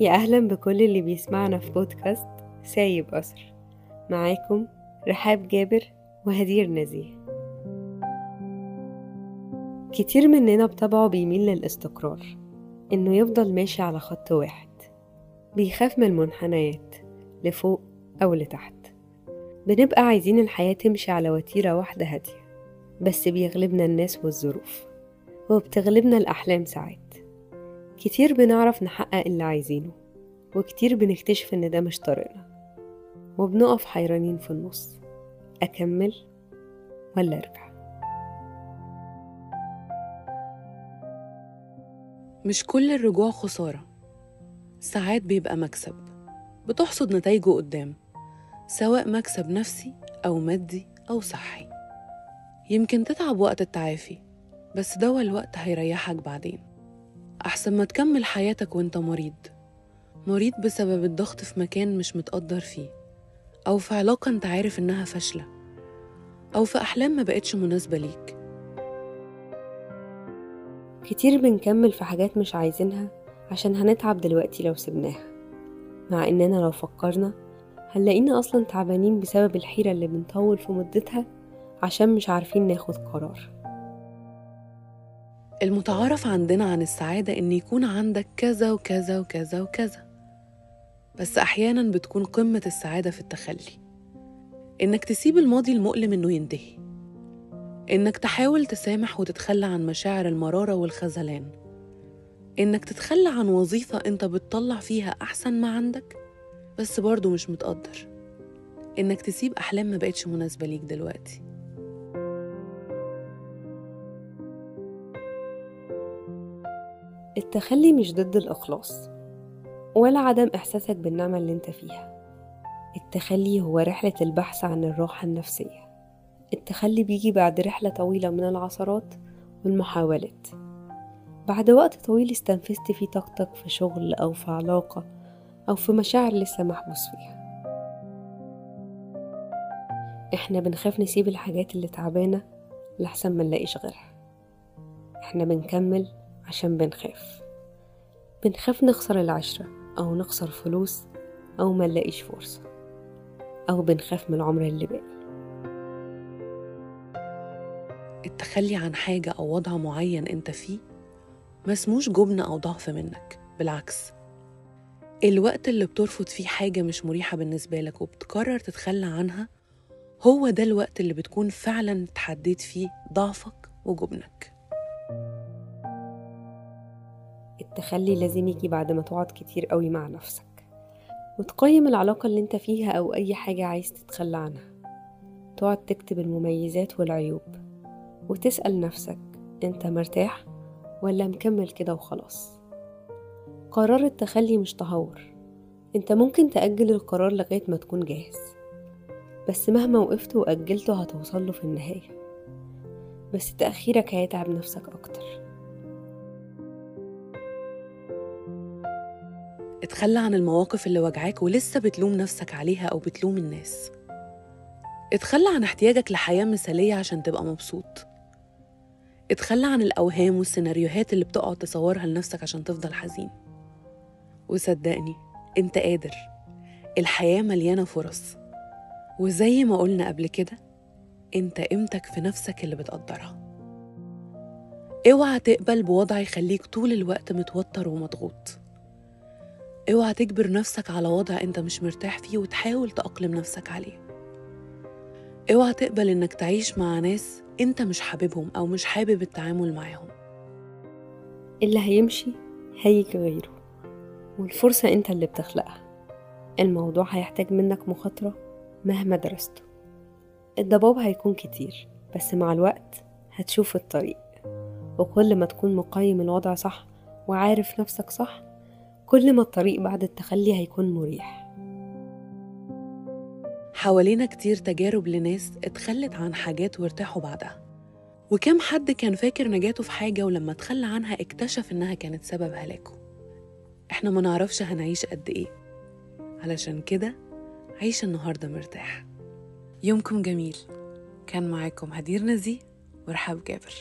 يا أهلا بكل اللي بيسمعنا في بودكاست سايب أثر معاكم رحاب جابر وهدير نزيه. كتير مننا بطبعه بيميل للاستقرار إنه يفضل ماشي على خط واحد بيخاف من المنحنيات لفوق أو لتحت. بنبقى عايزين الحياة تمشي على وتيرة واحدة هادية بس بيغلبنا الناس والظروف وبتغلبنا الأحلام ساعات. كتير بنعرف نحقق اللي عايزينه. وكتير بنكتشف إن ده مش طريقنا وبنقف حيرانين في النص. أكمل ولا أرجع؟ مش كل الرجوع خسارة. ساعات بيبقى مكسب. بتحصد نتايجه قدام. سواء مكسب نفسي أو مادي أو صحي. يمكن تتعب وقت التعافي بس دوا الوقت هيريحك بعدين. أحسن ما تكمل حياتك وأنت مريض. مريض بسبب الضغط في مكان مش متقدر فيه أو في علاقة أنت عارف إنها فاشلة أو في أحلام ما بقتش مناسبة ليك. كتير بنكمل في حاجات مش عايزينها عشان هنتعب دلوقتي لو سبناها. مع إننا لو فكرنا هنلاقينا أصلا تعبانين بسبب الحيرة اللي بنطول في مدتها عشان مش عارفين ناخد قرار. المتعارف عندنا عن السعادة إن يكون عندك كذا وكذا وكذا وكذا. بس أحيانا بتكون قمة السعادة في التخلي. إنك تسيب الماضي المؤلم إنه ينتهي. إنك تحاول تسامح وتتخلى عن مشاعر المرارة والخذلان. إنك تتخلى عن وظيفة أنت بتطلع فيها أحسن ما عندك بس برضه مش متقدر. إنك تسيب أحلام ما بقتش مناسبة ليك دلوقتي. التخلي مش ضد الإخلاص. ولا عدم إحساسك بالنعمة اللي أنت فيها. التخلي هو رحلة البحث عن الراحة النفسية. التخلي بيجي بعد رحلة طويلة من العثرات والمحاولات. بعد وقت طويل استنفذت فيه طاقتك في شغل أو في علاقة أو في مشاعر لسه محبوس فيها. إحنا بنخاف نسيب الحاجات اللي تعبانة لحسن ما نلاقيش غيرها. إحنا بنكمل عشان بنخاف. بنخاف نخسر العشرة. أو نخسر فلوس أو ما نلاقيش فرصة أو بنخاف من العمر اللي باقي. التخلي عن حاجة أو وضع معين أنت فيه ما اسموش جبن أو ضعف منك بالعكس. الوقت اللي بترفض فيه حاجة مش مريحة بالنسبة لك وبتقرر تتخلى عنها هو ده الوقت اللي بتكون فعلا تحديت فيه ضعفك وجبنك. التخلي لازم يجي بعد ما تقعد كتير قوي مع نفسك. وتقيم العلاقة اللي انت فيها أو أي حاجة عايز تتخلى عنها. تقعد تكتب المميزات والعيوب. وتسأل نفسك انت مرتاح ولا مكمل كده وخلاص؟ قرار التخلي مش تهور. انت ممكن تأجل القرار لغاية ما تكون جاهز. بس مهما وقفت وأجلته هتوصله في النهاية. بس تأخيرك هيتعب نفسك أكتر. اتخلى عن المواقف اللي وجعاك ولسه بتلوم نفسك عليها أو بتلوم الناس. اتخلى عن احتياجك لحياة مثالية عشان تبقى مبسوط. اتخلى عن الأوهام والسيناريوهات اللي بتقعد تصورها لنفسك عشان تفضل حزين. وصدقني أنت قادر. الحياة مليانة فرص. وزي ما قلنا قبل كده أنت قيمتك في نفسك اللي بتقدرها. اوعى تقبل بوضع يخليك طول الوقت متوتر ومضغوط. اوعى تجبر نفسك على وضع انت مش مرتاح فيه وتحاول تأقلم نفسك عليه. اوعى تقبل انك تعيش مع ناس انت مش حاببهم أو مش حابب التعامل معاهم. اللي هيمشي هيجي غيره والفرصة انت اللي بتخلقها. الموضوع هيحتاج منك مخاطرة مهما درسته. الضباب هيكون كتير بس مع الوقت هتشوف الطريق. وكل ما تكون مقيم الوضع صح وعارف نفسك صح كل ما الطريق بعد التخلي هيكون مريح. حوالينا كتير تجارب لناس اتخلت عن حاجات وارتاحوا بعدها. وكم حد كان فاكر نجاته في حاجة ولما تخلى عنها اكتشف إنها كانت سبب هلاكه. إحنا ما نعرفش هنعيش قد إيه. علشان كده عيش النهاردة مرتاح. يومكم جميل. كان معاكم هدير نزيه ورحاب جابر.